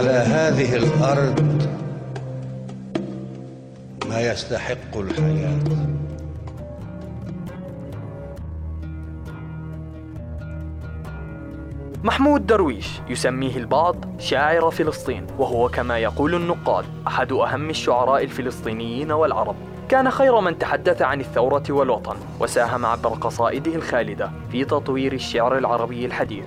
على هذه الأرض ما يستحق الحياة. محمود درويش يسميه البعض شاعر فلسطين وهو كما يقول النقاد أحد أهم الشعراء الفلسطينيين والعرب. كان خير من تحدث عن الثورة والوطن وساهم عبر قصائده الخالدة في تطوير الشعر العربي الحديث.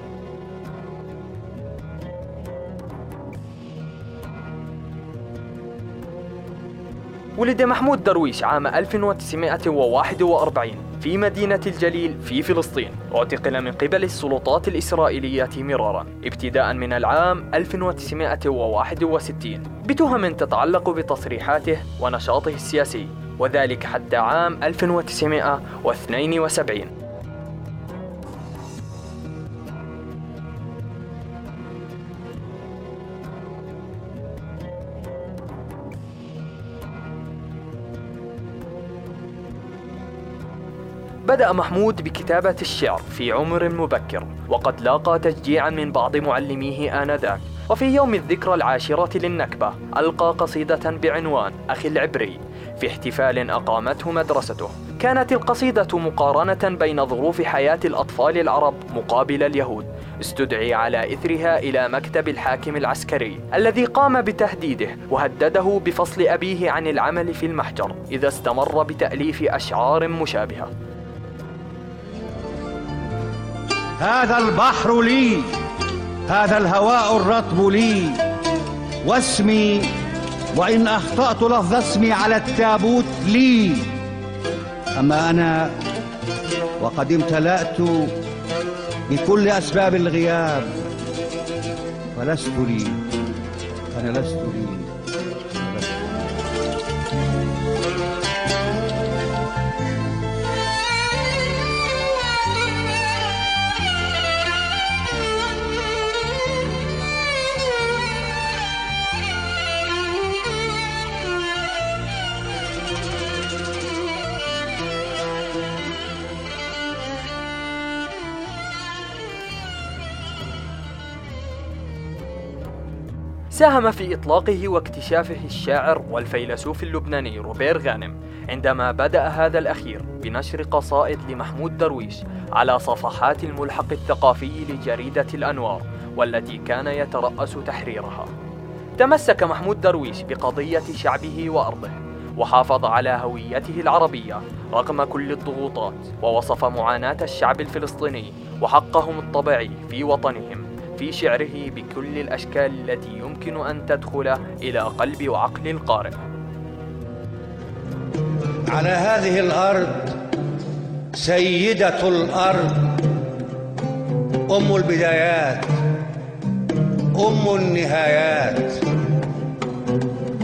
ولد محمود درويش عام 1941 في مدينة الجليل في فلسطين اعتقل من قبل السلطات الإسرائيلية مرارا. ابتداء من العام 1961 بتهم تتعلق بتصريحاته ونشاطه السياسي وذلك حتى عام 1972 بدأ محمود بكتابة الشعر في عمر مبكر وقد لاقى تشجيعا من بعض معلميه آنذاك. وفي يوم الذكرى العاشرة للنكبة ألقى قصيدة بعنوان أخي العبري في احتفال أقامته مدرسته. كانت القصيدة مقارنة بين ظروف حياة الأطفال العرب مقابل اليهود استدعي على إثرها إلى مكتب الحاكم العسكري الذي قام بتهديده وهدده بفصل أبيه عن العمل في المحجر إذا استمر بتأليف أشعار مشابهة. هذا البحر لي هذا الهواء الرطب لي. واسمي وإن أخطأت لفظ اسمي على التابوت لي. أما أنا وقد امتلأت بكل أسباب الغياب فلست لي أنا لست لي. ساهم في إطلاقه واكتشافه الشاعر والفيلسوف اللبناني روبير غانم عندما بدأ هذا الأخير بنشر قصائد لمحمود درويش على صفحات الملحق الثقافي لجريدة الأنوار والتي كان يترأس تحريرها. تمسك محمود درويش بقضية شعبه وأرضه وحافظ على هويته العربية رغم كل الضغوطات ووصف معاناة الشعب الفلسطيني وحقهم الطبيعي في وطنهم. في شعره بكل الأشكال التي يمكن أن تدخل إلى قلب وعقل القارئ. على هذه الأرض سيدة الأرض أم البدايات أم النهايات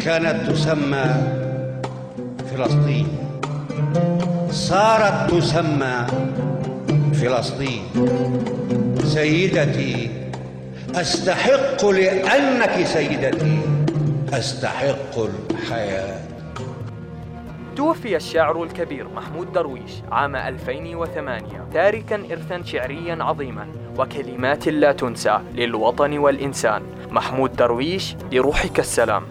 كانت تسمى فلسطين. صارت تسمى فلسطين. سيدتي أستحق لأنك سيدتي. أستحق الحياة. توفي الشاعر الكبير محمود درويش عام 2008 تاركا إرثا شعريا عظيما وكلمات لا تنسى للوطن والإنسان. محمود درويش بروحك السلام.